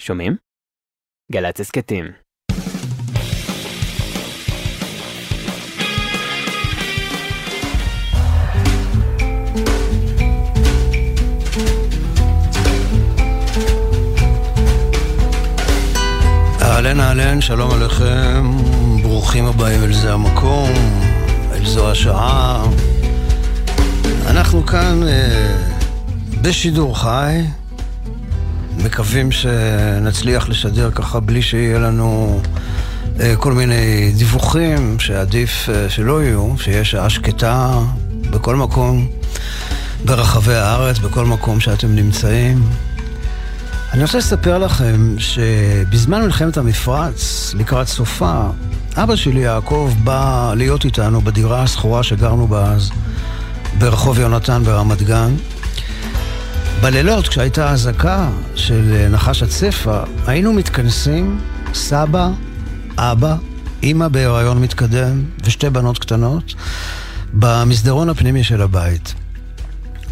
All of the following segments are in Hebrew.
שומעים? גל"צ הסכתים. אהלן אהלן, שלום עליכם, ברוכים הבאים אל זה המקום, אל זו השעה. אנחנו כאן אה, בשידור חי, מקווים שנצליח לשדר ככה בלי שיהיה לנו אה, כל מיני דיווחים שעדיף אה, שלא יהיו, שיהיה שעה שקטה בכל מקום ברחבי הארץ, בכל מקום שאתם נמצאים. אני רוצה לספר לכם שבזמן מלחמת המפרץ, לקראת סופה, אבא שלי יעקב בא להיות איתנו בדירה השכורה שגרנו בה אז ברחוב יונתן ברמת גן. בלילות, כשהייתה אזעקה של נחש הצפה, היינו מתכנסים, סבא, אבא, אימא בהיריון מתקדם ושתי בנות קטנות, במסדרון הפנימי של הבית.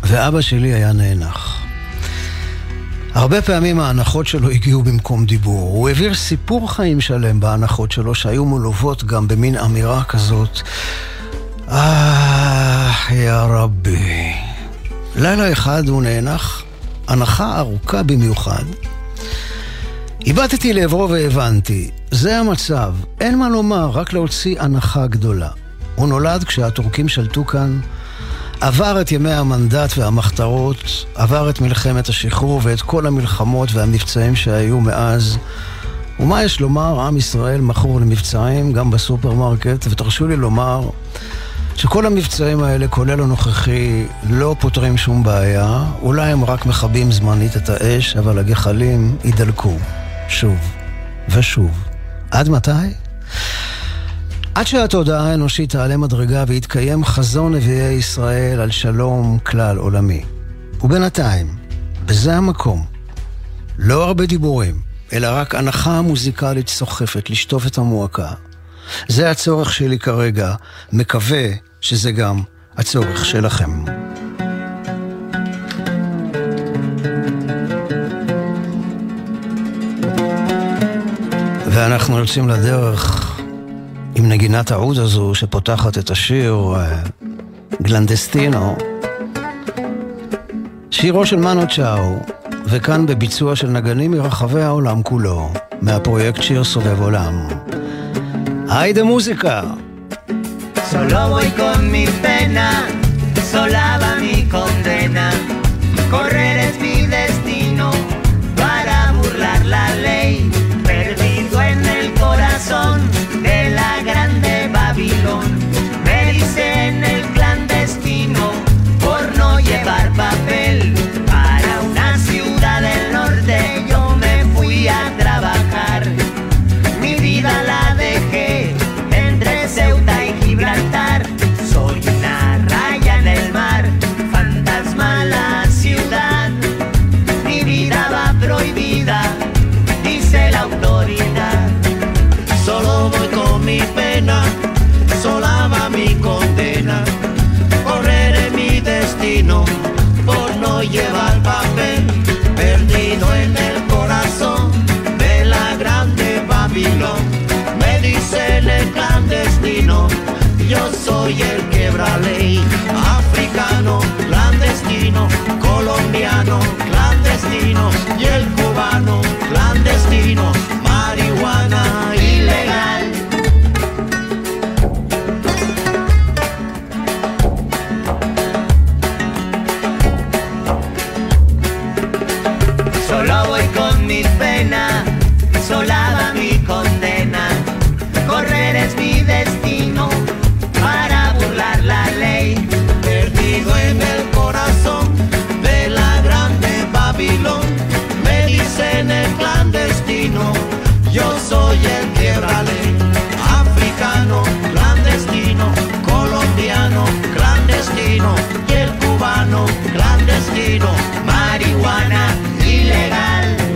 ואבא שלי היה נאנח. הרבה פעמים ההנחות שלו הגיעו במקום דיבור. הוא העביר סיפור חיים שלם בהנחות שלו, שהיו מלוות גם במין אמירה כזאת. אה, יא רבי. לילה אחד הוא נאנח, אנחה ארוכה במיוחד. הבטתי לעברו והבנתי, זה המצב, אין מה לומר, רק להוציא אנחה גדולה. הוא נולד כשהטורקים שלטו כאן, עבר את ימי המנדט והמחתרות, עבר את מלחמת השחרור ואת כל המלחמות והמבצעים שהיו מאז. ומה יש לומר, עם ישראל מכור למבצעים גם בסופרמרקט, ותרשו לי לומר שכל המבצעים האלה, כולל הנוכחי, לא פותרים שום בעיה, אולי הם רק מכבים זמנית את האש, אבל הגחלים יידלקו, שוב ושוב. עד מתי? עד שהתודעה האנושית תעלה מדרגה ויתקיים חזון נביאי ישראל על שלום כלל עולמי. ובינתיים, בזה המקום, לא הרבה דיבורים, אלא רק הנחה מוזיקלית סוחפת לשטוף את המועקה. זה הצורך שלי כרגע, מקווה שזה גם הצורך שלכם. ואנחנו יוצאים לדרך עם נגינת העוד הזו שפותחת את השיר גלנדסטינו. שירו של מנו צ'או, וכאן בביצוע של נגנים מרחבי העולם כולו, מהפרויקט שיר סובב עולם. היי דה מוזיקה! Solo voy con mi pena, sola va mi condena. Correr es mi destino para burlar la ley. Dice la autoridad. Solo voy con mi pena, sola va mi condena. Correré mi destino por no llevar papel, perdido en el corazón de la grande Babilón. Me dicen el clandestino, yo soy el quebra ley. Africano, clandestino, colombiano, clandestino y el cubano, clandestino, marihuana ilegal. Solo voy con mi pena, sola soy el quiebra ley. Africano, clandestino, colombiano, clandestino y el cubano, clandestino, marihuana ilegal.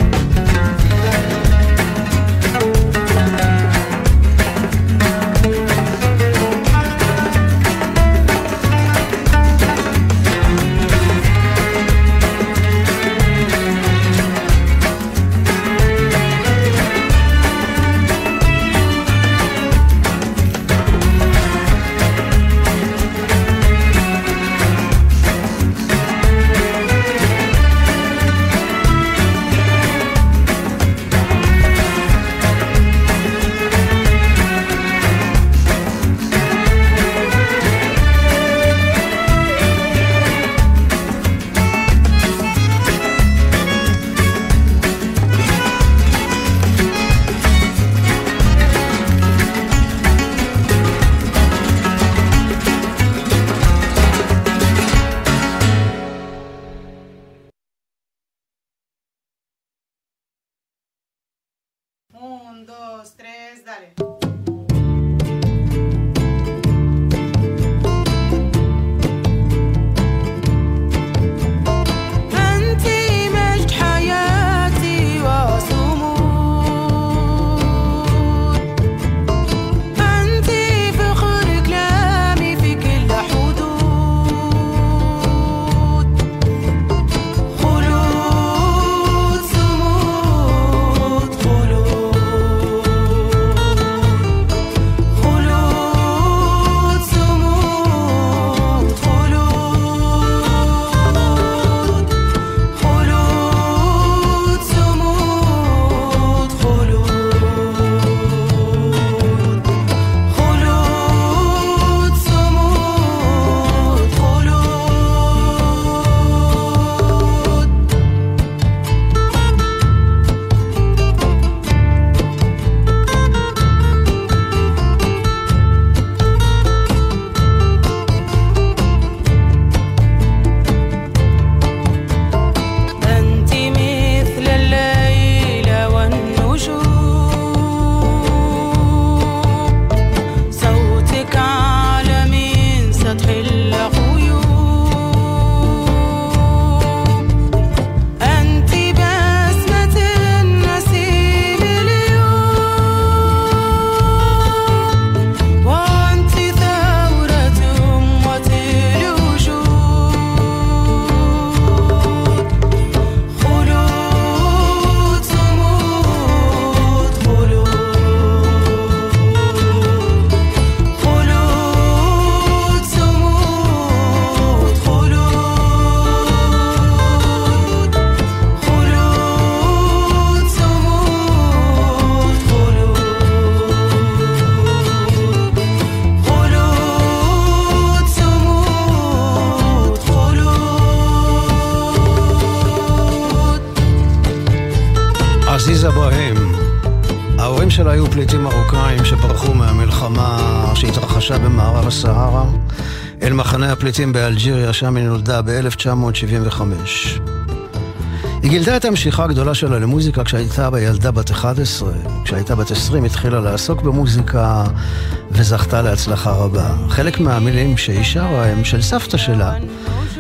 הפליטים באלג'יריה, שם היא נולדה ב-1975. היא גילדה את המשיכה הגדולה שלה למוזיקה כשהייתה בילדה בת 11. כשהייתה בת 20 התחילה לעסוק במוזיקה וזכתה להצלחה רבה. חלק מהמילים שהיא שרה הם של סבתא שלה,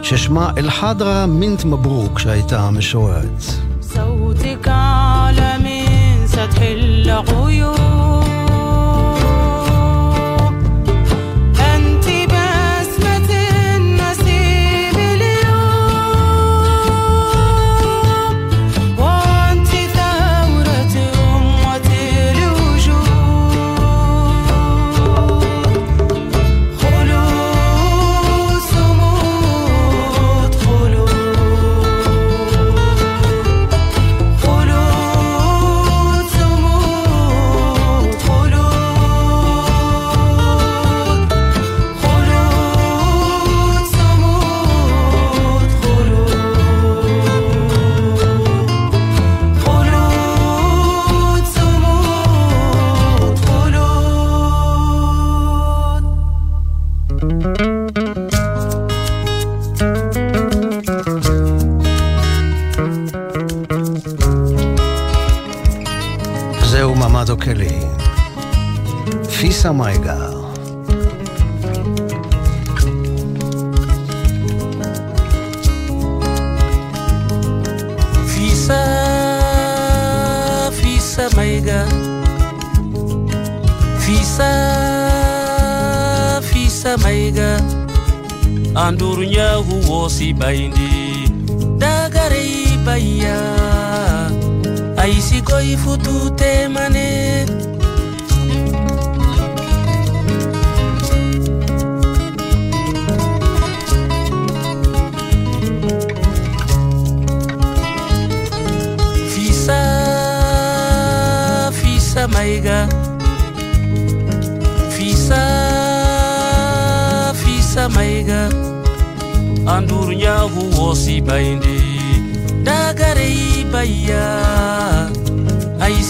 ששמה אל-חדרה מינט מברוק כשהייתה משוררת.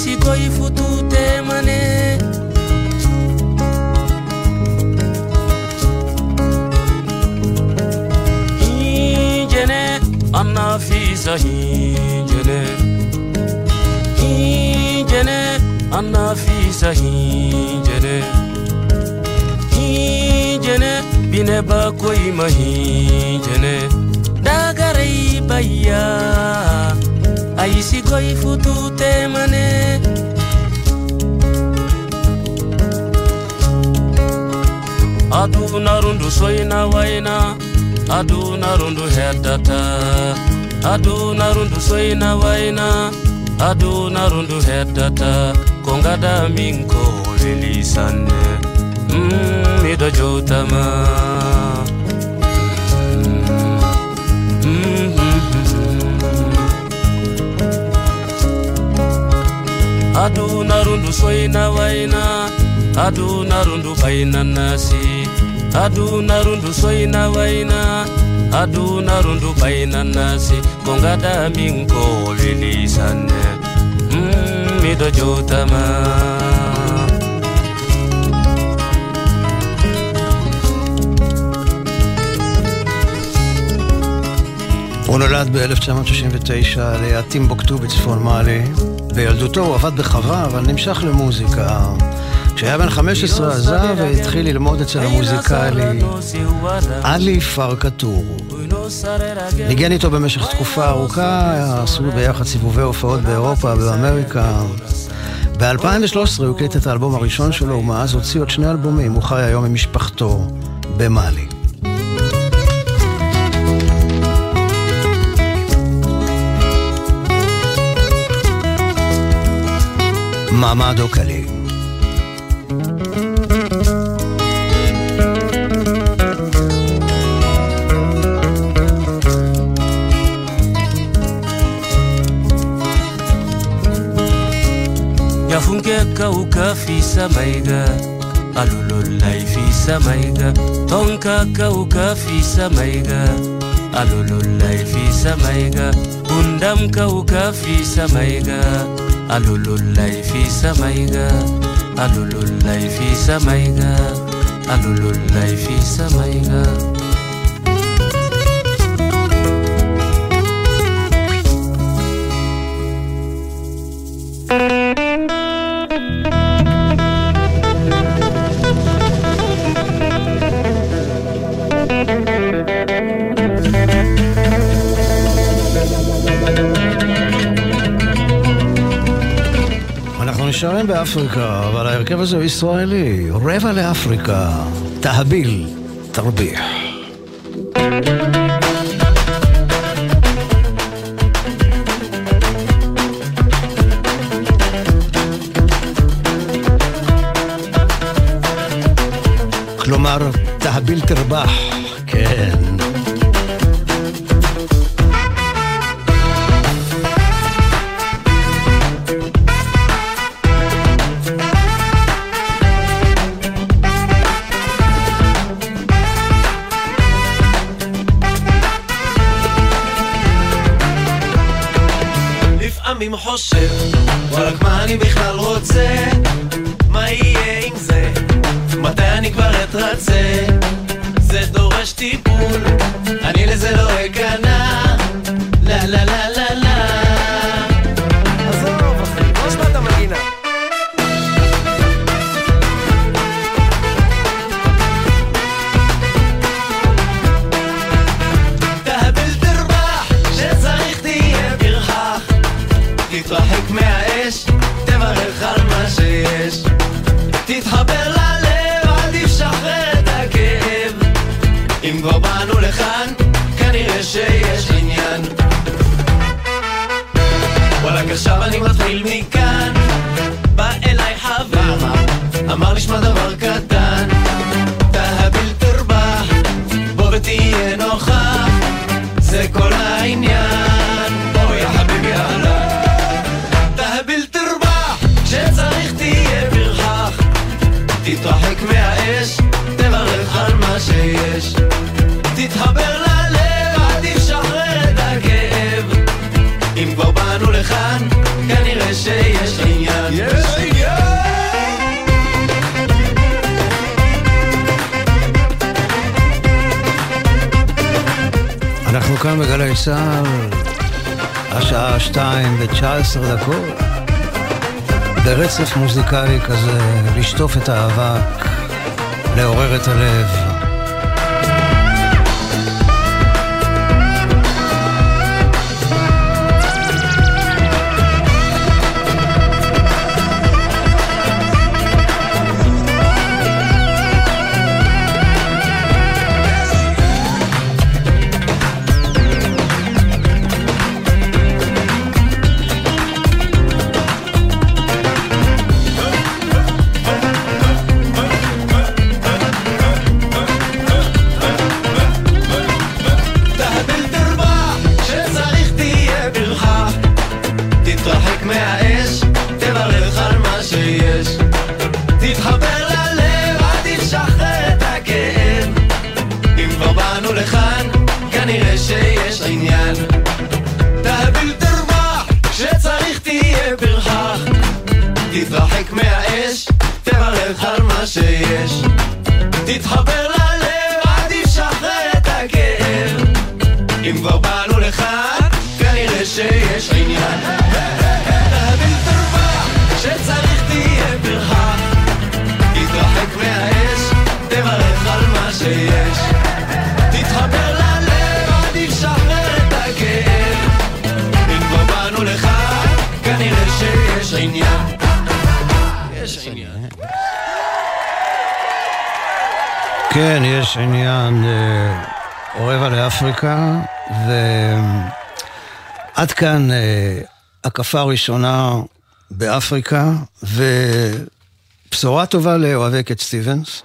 sikoyi futu te mane hinjene anna fisa hinjene hinjene anna fisa hinjene hinjene bine ba koyi ma hinjene dagarai bayya aishi goifutute mane aduna rundu soina waina aduna rundu heddata aduna rundu soina waina aduna rundu heddata ko gada min ko welisanne mm, miɗo jowtama mm, mm. Adunarundu soyna wayna adunarundu baynannasi adunarundu soyna wayna adunarundu baynannasi ko ngada min ko welisanne mm, miɗo jowtama הוא נולד ב-1969 ליד טימבוקטו בצפון מאלי. בילדותו הוא עבד בחווה, אבל נמשך למוזיקה. כשהיה בן 15 עזב והתחיל ללמוד אצל המוזיקלי עלי פרקטור. ניגן איתו במשך תקופה ארוכה, עשו ביחד סיבובי הופעות באירופה ובאמריקה. ב-2013 הוא הקליט את האלבום הראשון שלו, ומאז הוציא עוד שני אלבומים. הוא חי היום עם משפחתו במאלי. Mamado Kale. كالي yafungeka ukafisa maiga alululaifisa maiga tonkaka ukafisa maiga alululaifisa maiga kauka ukafisa maiga ألولولاي في سمايغا ألولولاي في سمايغا ألولولاي في سمايغا באפריקה, אבל ההרכב הזה הוא ישראלי. רבע לאפריקה. תהביל, תרביח. כלומר, תהביל תרבח, 19 דקות, ברצף מוזיקלי כזה, לשטוף את האבק, לעורר את הלב. עניין אה, אורבה לאפריקה, ועד כאן אה, הקפה הראשונה באפריקה, ובשורה טובה לאוהבי קט סטיבנס.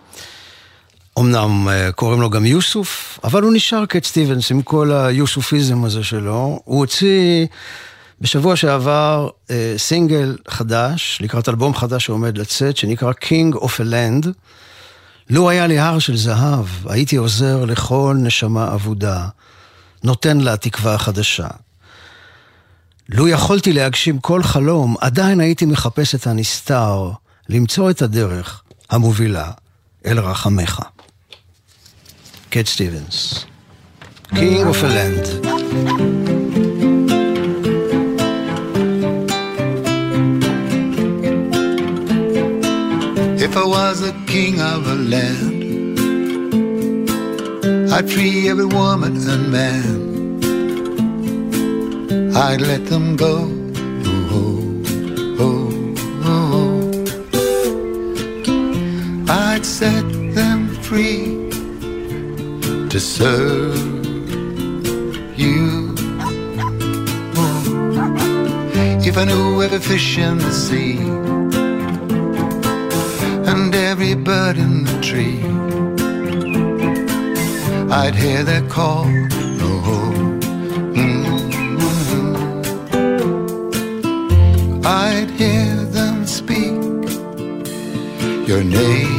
אמנם אה, קוראים לו גם יוסוף, אבל הוא נשאר קט סטיבנס עם כל היוסופיזם הזה שלו. הוא הוציא בשבוע שעבר סינגל חדש, לקראת אלבום חדש שעומד לצאת, שנקרא King of a Land. לו היה לי הר של זהב, הייתי עוזר לכל נשמה אבודה, נותן לה תקווה חדשה. לו יכולתי להגשים כל חלום, עדיין הייתי מחפש את הנסתר, למצוא את הדרך המובילה אל רחמך. קט סטיבנס, King of a Land. If I was a king of a land, I'd free every woman and man. I'd let them go. Oh, oh, oh, oh. I'd set them free to serve you. Oh. If I knew every fish in the sea and every bird in the tree. I'd hear their call, oh, mm-hmm. I'd hear them speak your name.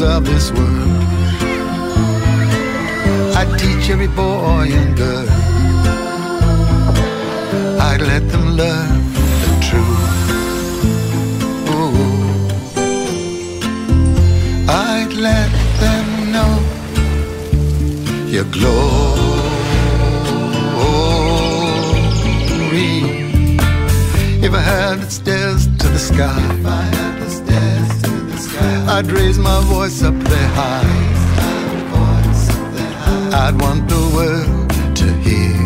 Of this world. I'd teach every boy and girl. I'd let them learn the truth. Ooh. I'd let them know your glory. If I had the stairs to the sky. I'd raise my voice up there high. I'd want the world to hear,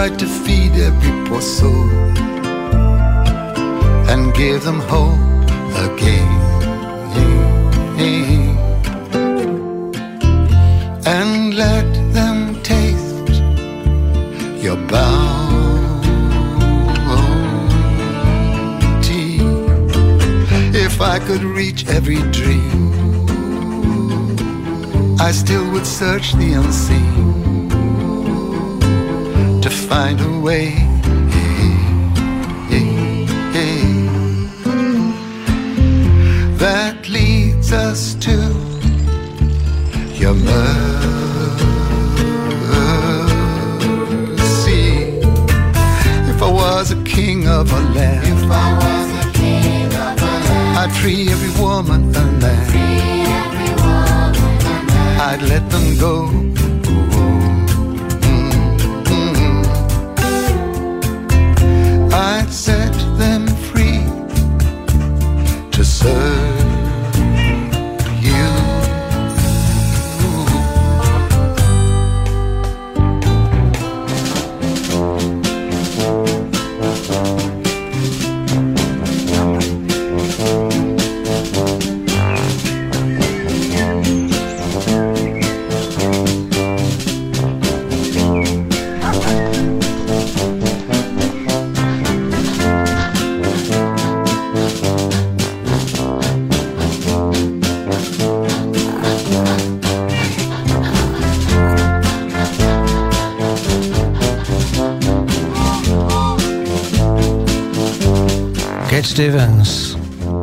tried to feed every poor soul and give them hope again. And let them taste your bounty. If I could reach every dream, I still would search the unseen find a way. That leads us to your mercy. If I was a king of a land, if I was a king of a land, I'd free every woman and man. I'd let them go I'd set them free to serve. סטיבנס,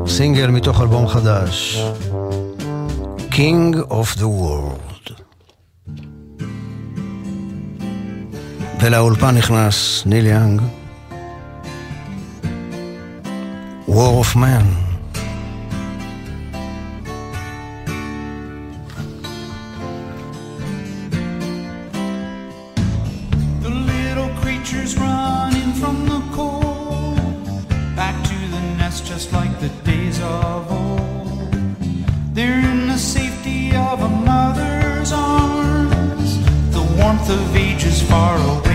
סינגל מתוך אלבום חדש, King of the World. ולאולפן נכנס ניל יאנג, War of Man. They're in the safety of a mother's arms. The warmth of ages far away.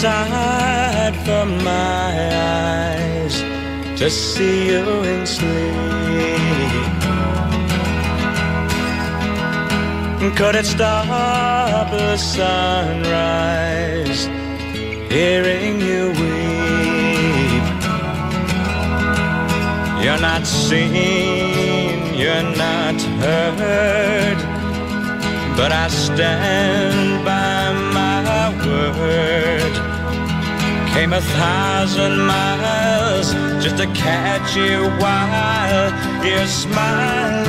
Sight from my eyes to see you in sleep. Could it stop the sunrise, hearing you weep? You're not seen, you're not heard, but I stand by my word. Came a thousand miles just to catch you while you're smiling.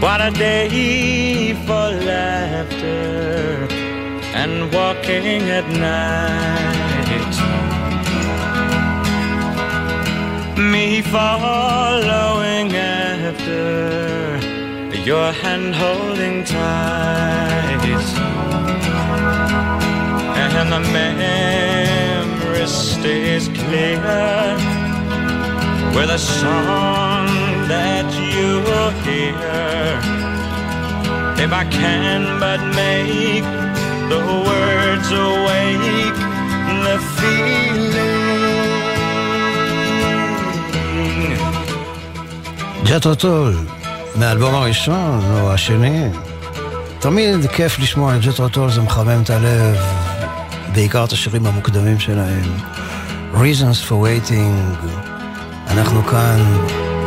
What a day for laughter and walking at night. Me following after your hand holding tight. And the memory stays clear with a song that you hear. If I can but make the words awake the feeling. ג'טרו טול, מהאלבום הראשון או השני. תמיד כיף לשמוע את ג'טרו טול, זה מחמם את הלב, בעיקר את השירים המוקדמים שלהם. Reasons for Waiting, אנחנו כאן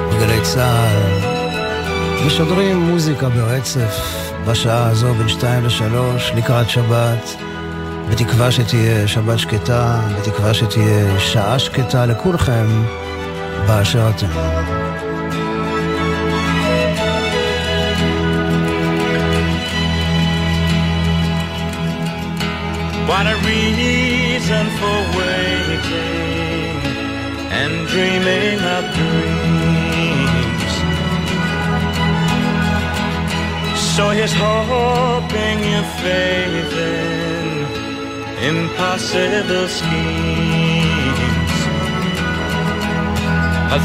בגלי צה"ל, משדרים מוזיקה ברצף בשעה הזו בין שתיים לשלוש לקראת שבת, בתקווה שתהיה שבת שקטה, בתקווה שתהיה שעה שקטה לכולכם באשר אתם. What a reason for waiting and dreaming of dreams. So here's hoping you faith in impossible schemes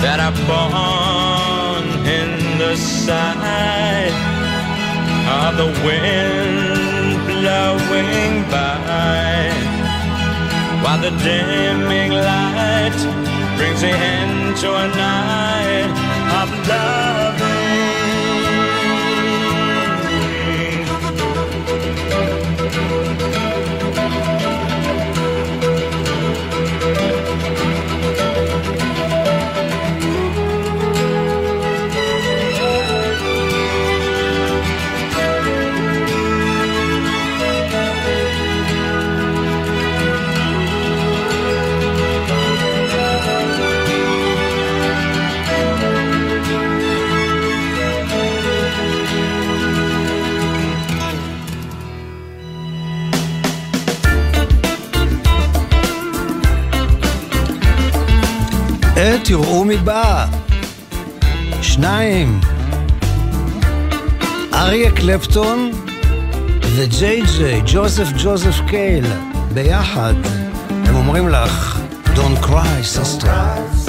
that are born in the sight of the wind blowing by while the dimming light brings the end to a night of loving. תראו מי בא. שניים. אריה קלפטון וג'יי ג'יי, ג'וזף ג'וזף קייל, ביחד. הם אומרים לך, Don't cry, sister. sister, cry.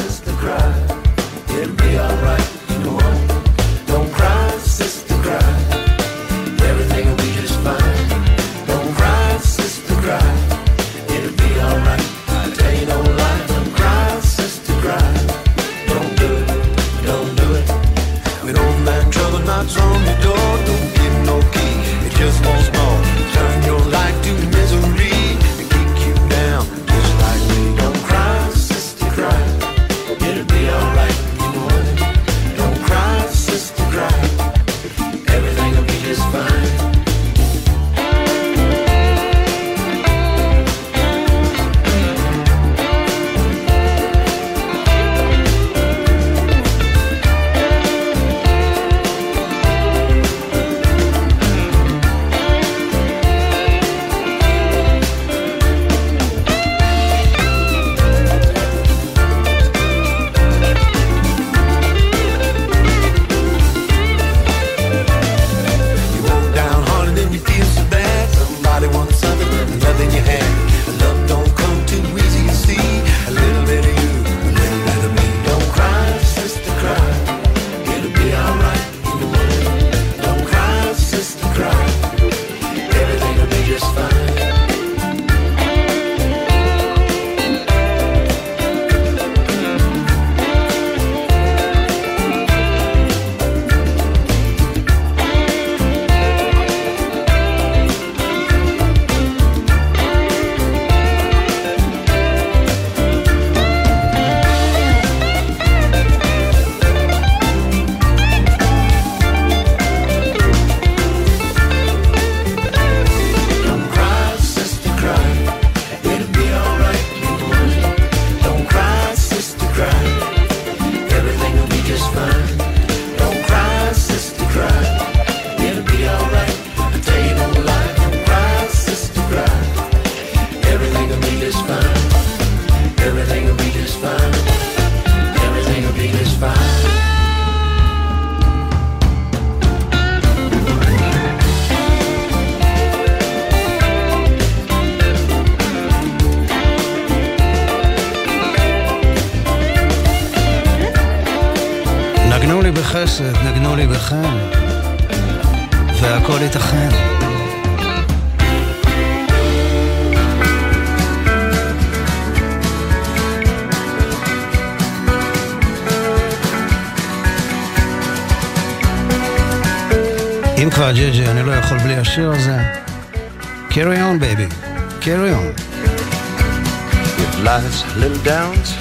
downs,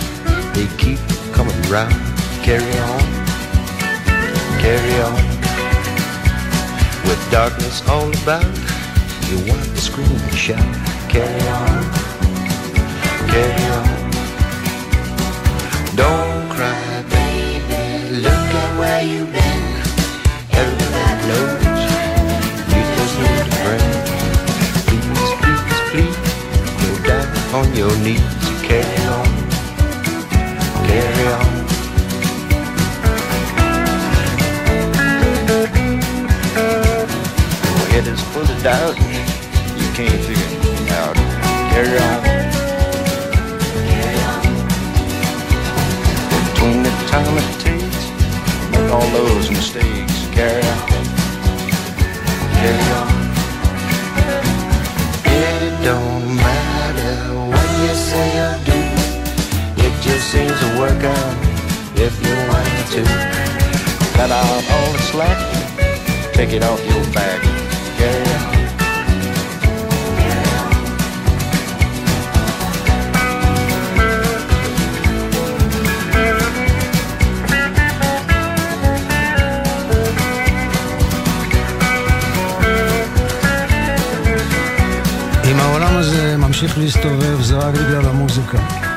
they keep coming round. Carry on, carry on. With darkness all about, you want to scream and shout. Carry on, carry on. Don't cry, baby. Look at where you've been. Everybody knows you just need a friend. Please, please, please, go down on your knees. take it off your back, girl. אם העולם הזה ממשיך להסתובב זה רק בגלל המוזיקה.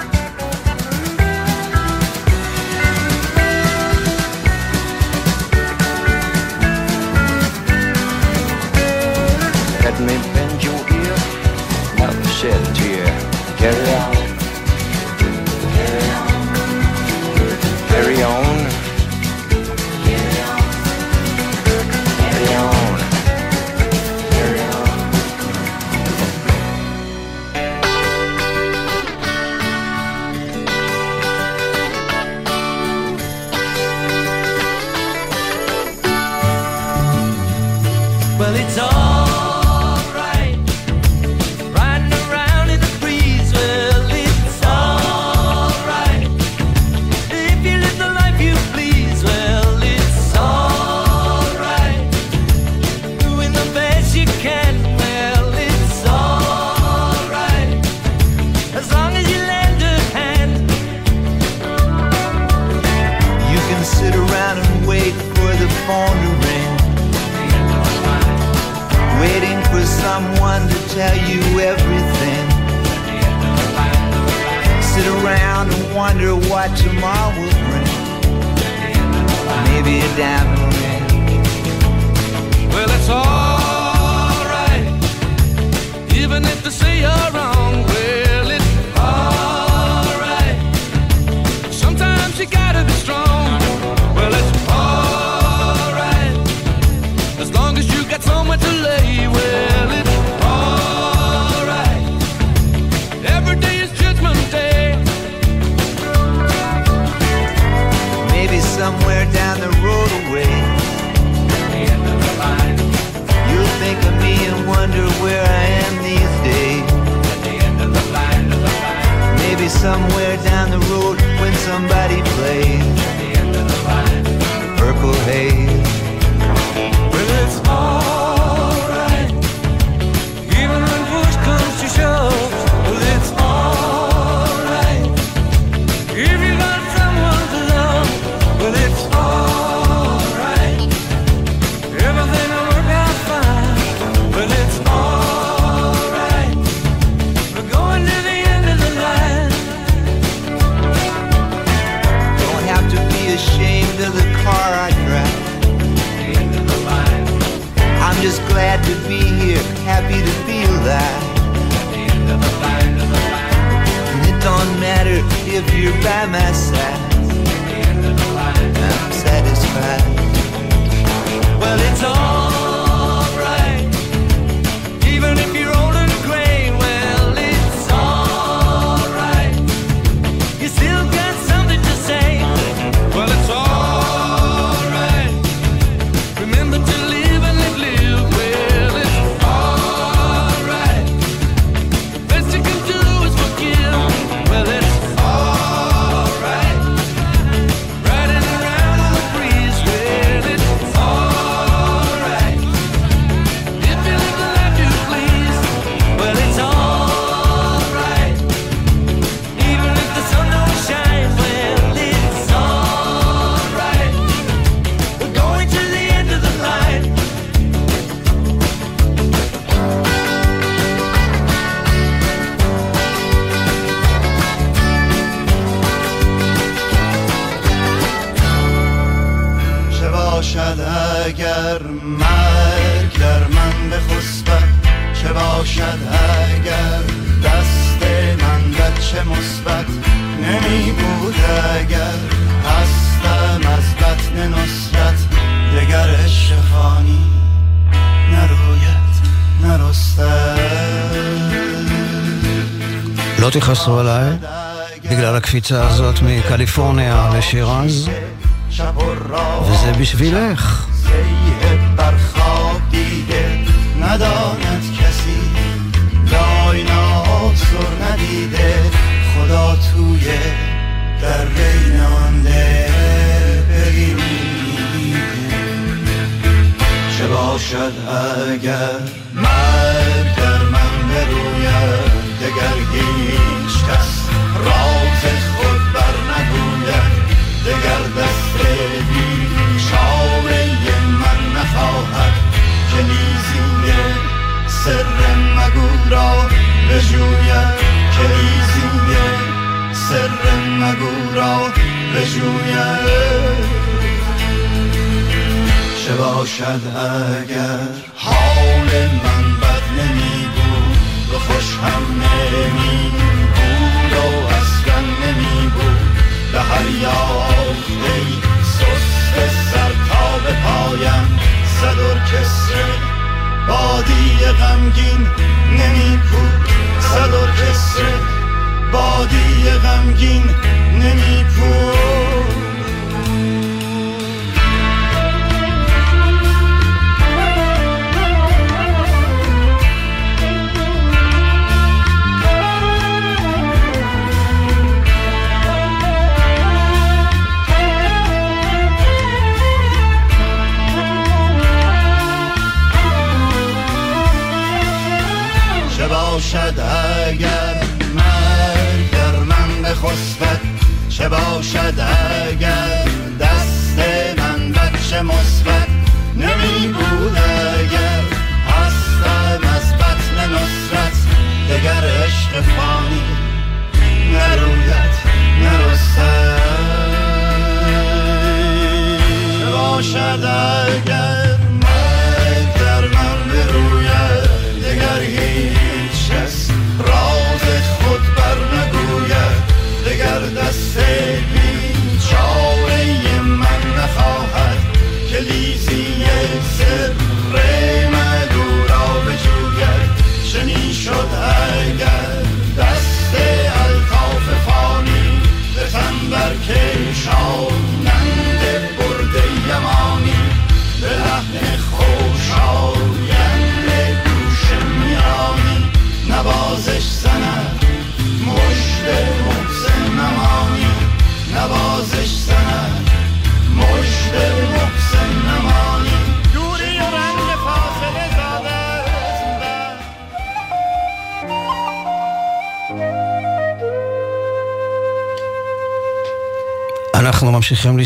לא תכעסו עליי בגלל הקפיצה הזאת מקליפורניה לשירז, וזה בשבילך. سیه بر خواب دیده نداند کسی دای ناسر ندیده خدا توی در بین آنده بگیریده چه باشد اگر باشد اگر حال من بد هم نمی بود و اصلا نمی بود. به هر یافته سست سر تا به پایم. صد ارکستر بادی غمگین نمی بود صد ارکستر بادی غمگین نمی بود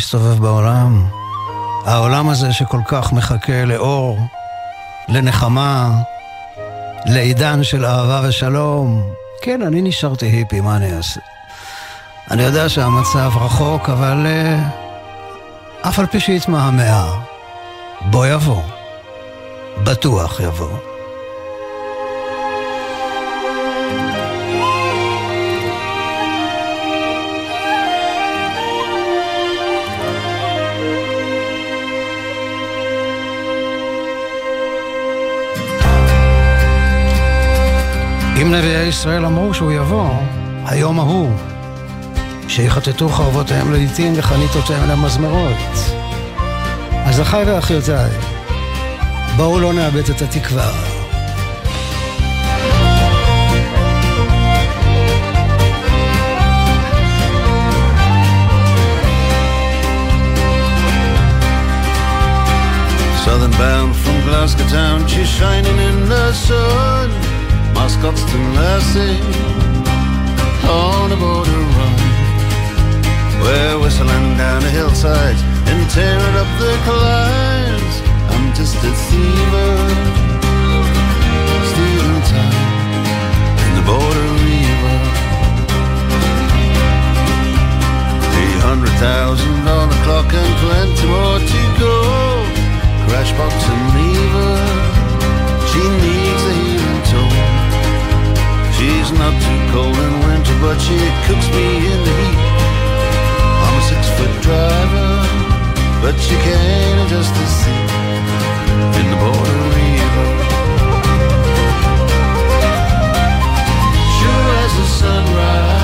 להסתובב בעולם. העולם הזה שכל כך מחכה לאור, לנחמה, לעידן של אהבה ושלום. כן, אני נשארתי היפי, מה אני אעשה? אני יודע שהמצב רחוק, אבל uh, אף על פי שיתמהמה, בוא יבוא. בטוח יבוא. אם נביאי ישראל אמרו שהוא יבוא, היום ההוא, שיחטטו חרבותיהם לעיתים וחניתותיהם למזמרות. אז אחיי ואחיותיי, בואו לא נאבד את התקווה. Southern bound from Glasgow town, she's shining in the sun. Mascots to Mercy on a border run. We're whistling down the hillsides and tearing up the climbs. I'm just a thiever, stealing time in the border river. Three hundred thousand on the clock and plenty more to go. Crash box and me but she cooks me in the heat. I'm a six foot driver, but she can't adjust the seat in the border river. Sure as the sunrise,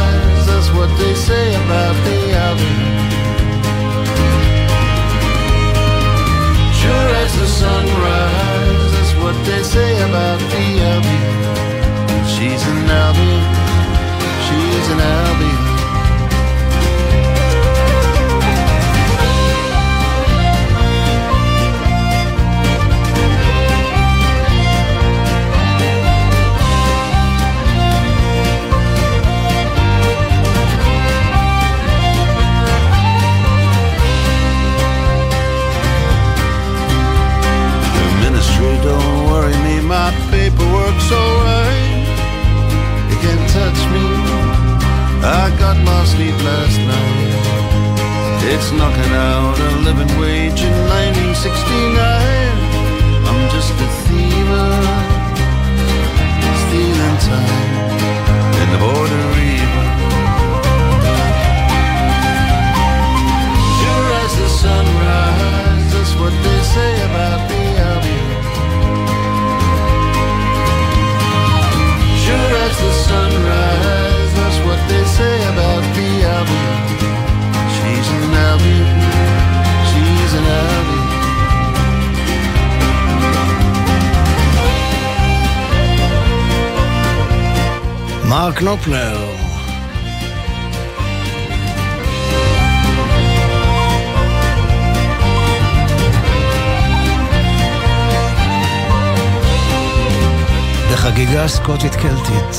בחגיגה סקוטית קלטית.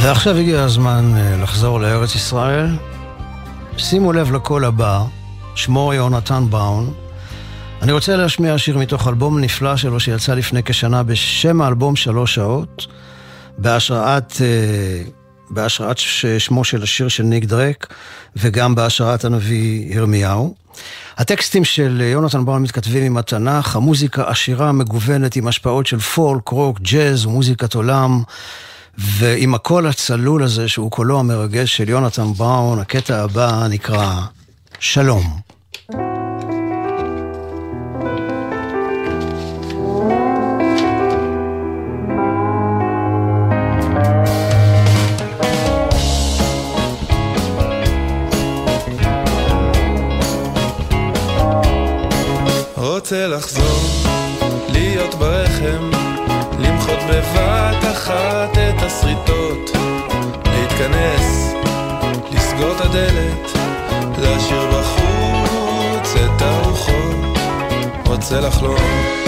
ועכשיו הגיע הזמן אה, לחזור לארץ ישראל. שימו לב לקול הבא, שמו יונתן בראון. אני רוצה להשמיע שיר מתוך אלבום נפלא שלו שיצא לפני כשנה בשם האלבום שלוש שעות, בהשראת, אה, בהשראת שמו של השיר של ניק דרק וגם בהשראת הנביא ירמיהו. הטקסטים של יונתן בראון מתכתבים עם התנ"ך, המוזיקה עשירה, מגוונת עם השפעות של פולק, רוק, ג'אז ומוזיקת עולם. ועם הקול הצלול הזה, שהוא קולו המרגש של יונתן בראון, הקטע הבא נקרא שלום. רוצה לחלום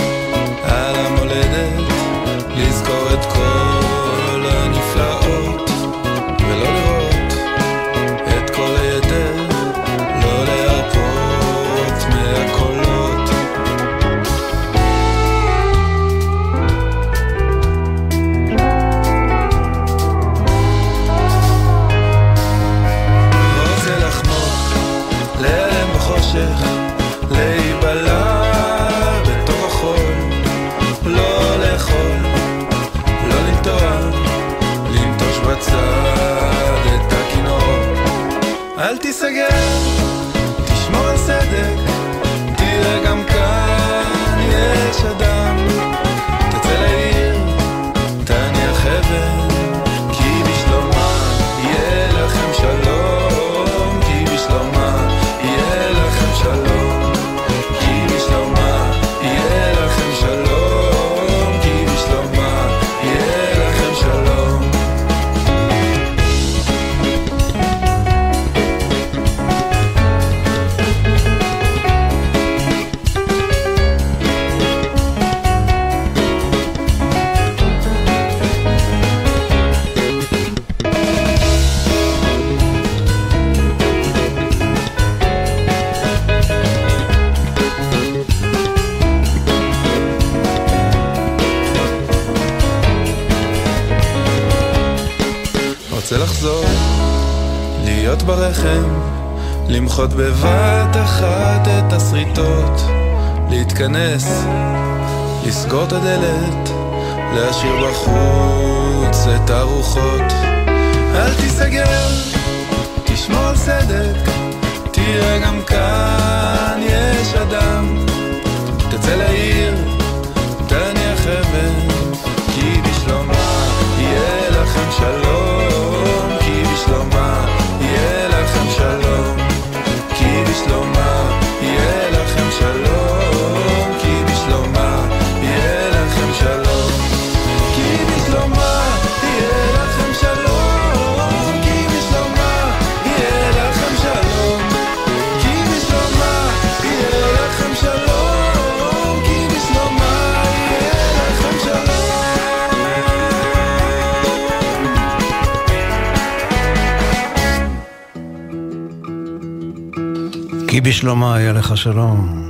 כי בשלומה יהיה לך שלום.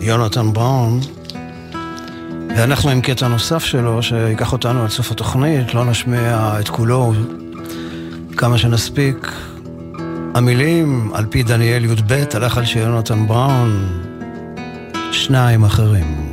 יונתן בראון. ואנחנו עם קטע נוסף שלו, שיקח אותנו עד סוף התוכנית, לא נשמיע את כולו כמה שנספיק. המילים, על פי דניאל י"ב, הלחן של יונתן בראון, שניים אחרים.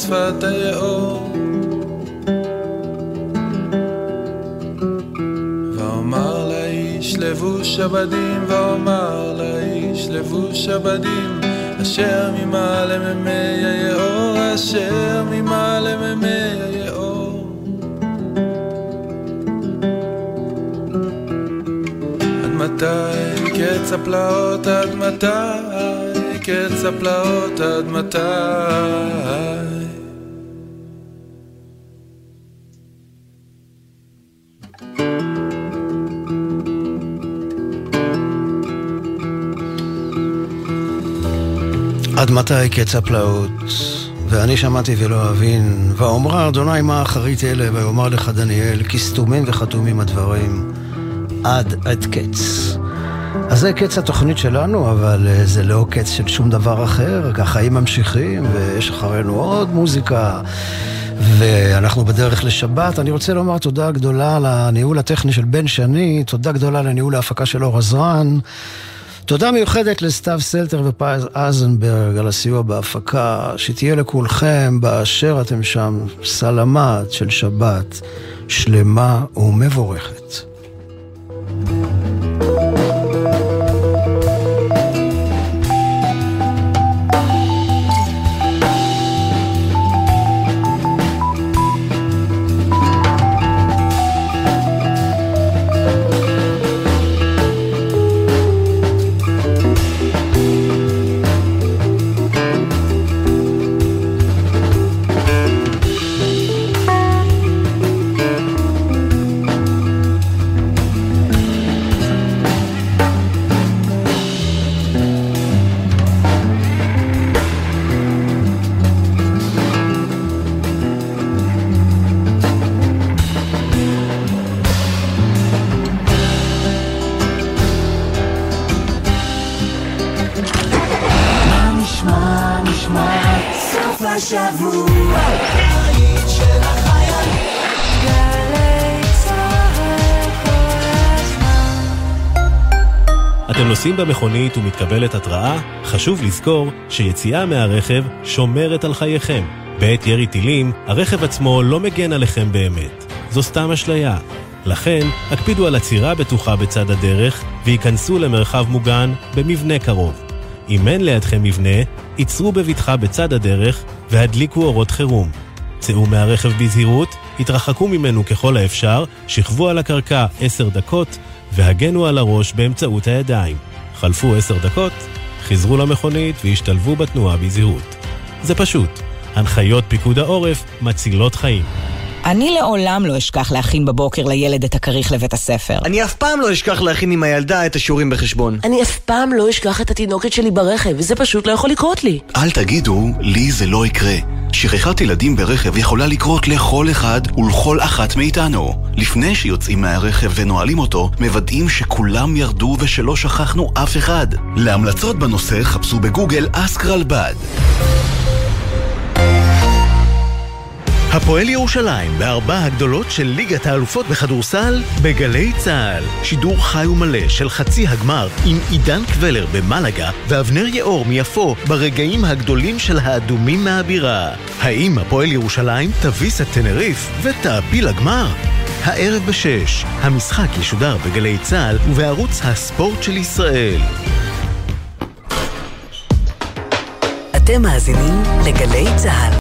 לשפת היאור. ואומר לאיש לבוש הבדים, ואומר לאיש לבוש הבדים, אשר ממעלה ממי היאור, אשר ממעלה ממי היאור. עד מתי קץ הפלאות, עד מתי קץ הפלאות, עד מתי? עד מתי קץ הפלאות? ואני שמעתי ולא אבין, ואומרה אדוני מה אחרית אלה, ויאמר לך דניאל, כי סתומים וחתומים הדברים, עד עד קץ. אז זה קץ התוכנית שלנו, אבל אה, זה לא קץ של שום דבר אחר, החיים ממשיכים, ויש אחרינו עוד מוזיקה. ואנחנו בדרך לשבת. אני רוצה לומר תודה גדולה לניהול הטכני של בן שני, תודה גדולה לניהול ההפקה של אור עזרן. תודה מיוחדת לסתיו סלטר ופז אזנברג על הסיוע בהפקה, שתהיה לכולכם באשר אתם שם סלמת של שבת שלמה ומבורכת. אתם נוסעים במכונית ומתקבלת התראה? חשוב לזכור שיציאה מהרכב שומרת על חייכם. בעת ירי טילים, הרכב עצמו לא מגן עליכם באמת. זו סתם אשליה. לכן, הקפידו על עצירה בטוחה בצד הדרך וייכנסו למרחב מוגן במבנה קרוב. אם אין לידכם מבנה, עצרו בבטחה בצד הדרך והדליקו אורות חירום. צאו מהרכב בזהירות, התרחקו ממנו ככל האפשר, שכבו על הקרקע עשר דקות והגנו על הראש באמצעות הידיים. חלפו עשר דקות, חזרו למכונית והשתלבו בתנועה בזהירות. זה פשוט. הנחיות פיקוד העורף מצילות חיים. אני לעולם לא אשכח להכין בבוקר לילד את הכריך לבית הספר. אני אף פעם לא אשכח להכין עם הילדה את השיעורים בחשבון. אני אף פעם לא אשכח את התינוקת שלי ברכב, וזה פשוט לא יכול לקרות לי. אל תגידו, לי זה לא יקרה. שכחת ילדים ברכב יכולה לקרות לכל אחד ולכל אחת מאיתנו. לפני שיוצאים מהרכב ונועלים אותו, מוודאים שכולם ירדו ושלא שכחנו אף אחד. להמלצות בנושא חפשו בגוגל אסק רלב"ד. הפועל ירושלים בארבע הגדולות של ליגת האלופות בכדורסל בגלי צה"ל. שידור חי ומלא של חצי הגמר עם עידן קבלר במלגה ואבנר יאור מיפו ברגעים הגדולים של האדומים מהבירה. האם הפועל ירושלים תביס את טנריף ותעפיל לגמר? הערב בשש, המשחק ישודר בגלי צה"ל ובערוץ הספורט של ישראל. אתם מאזינים לגלי צה"ל.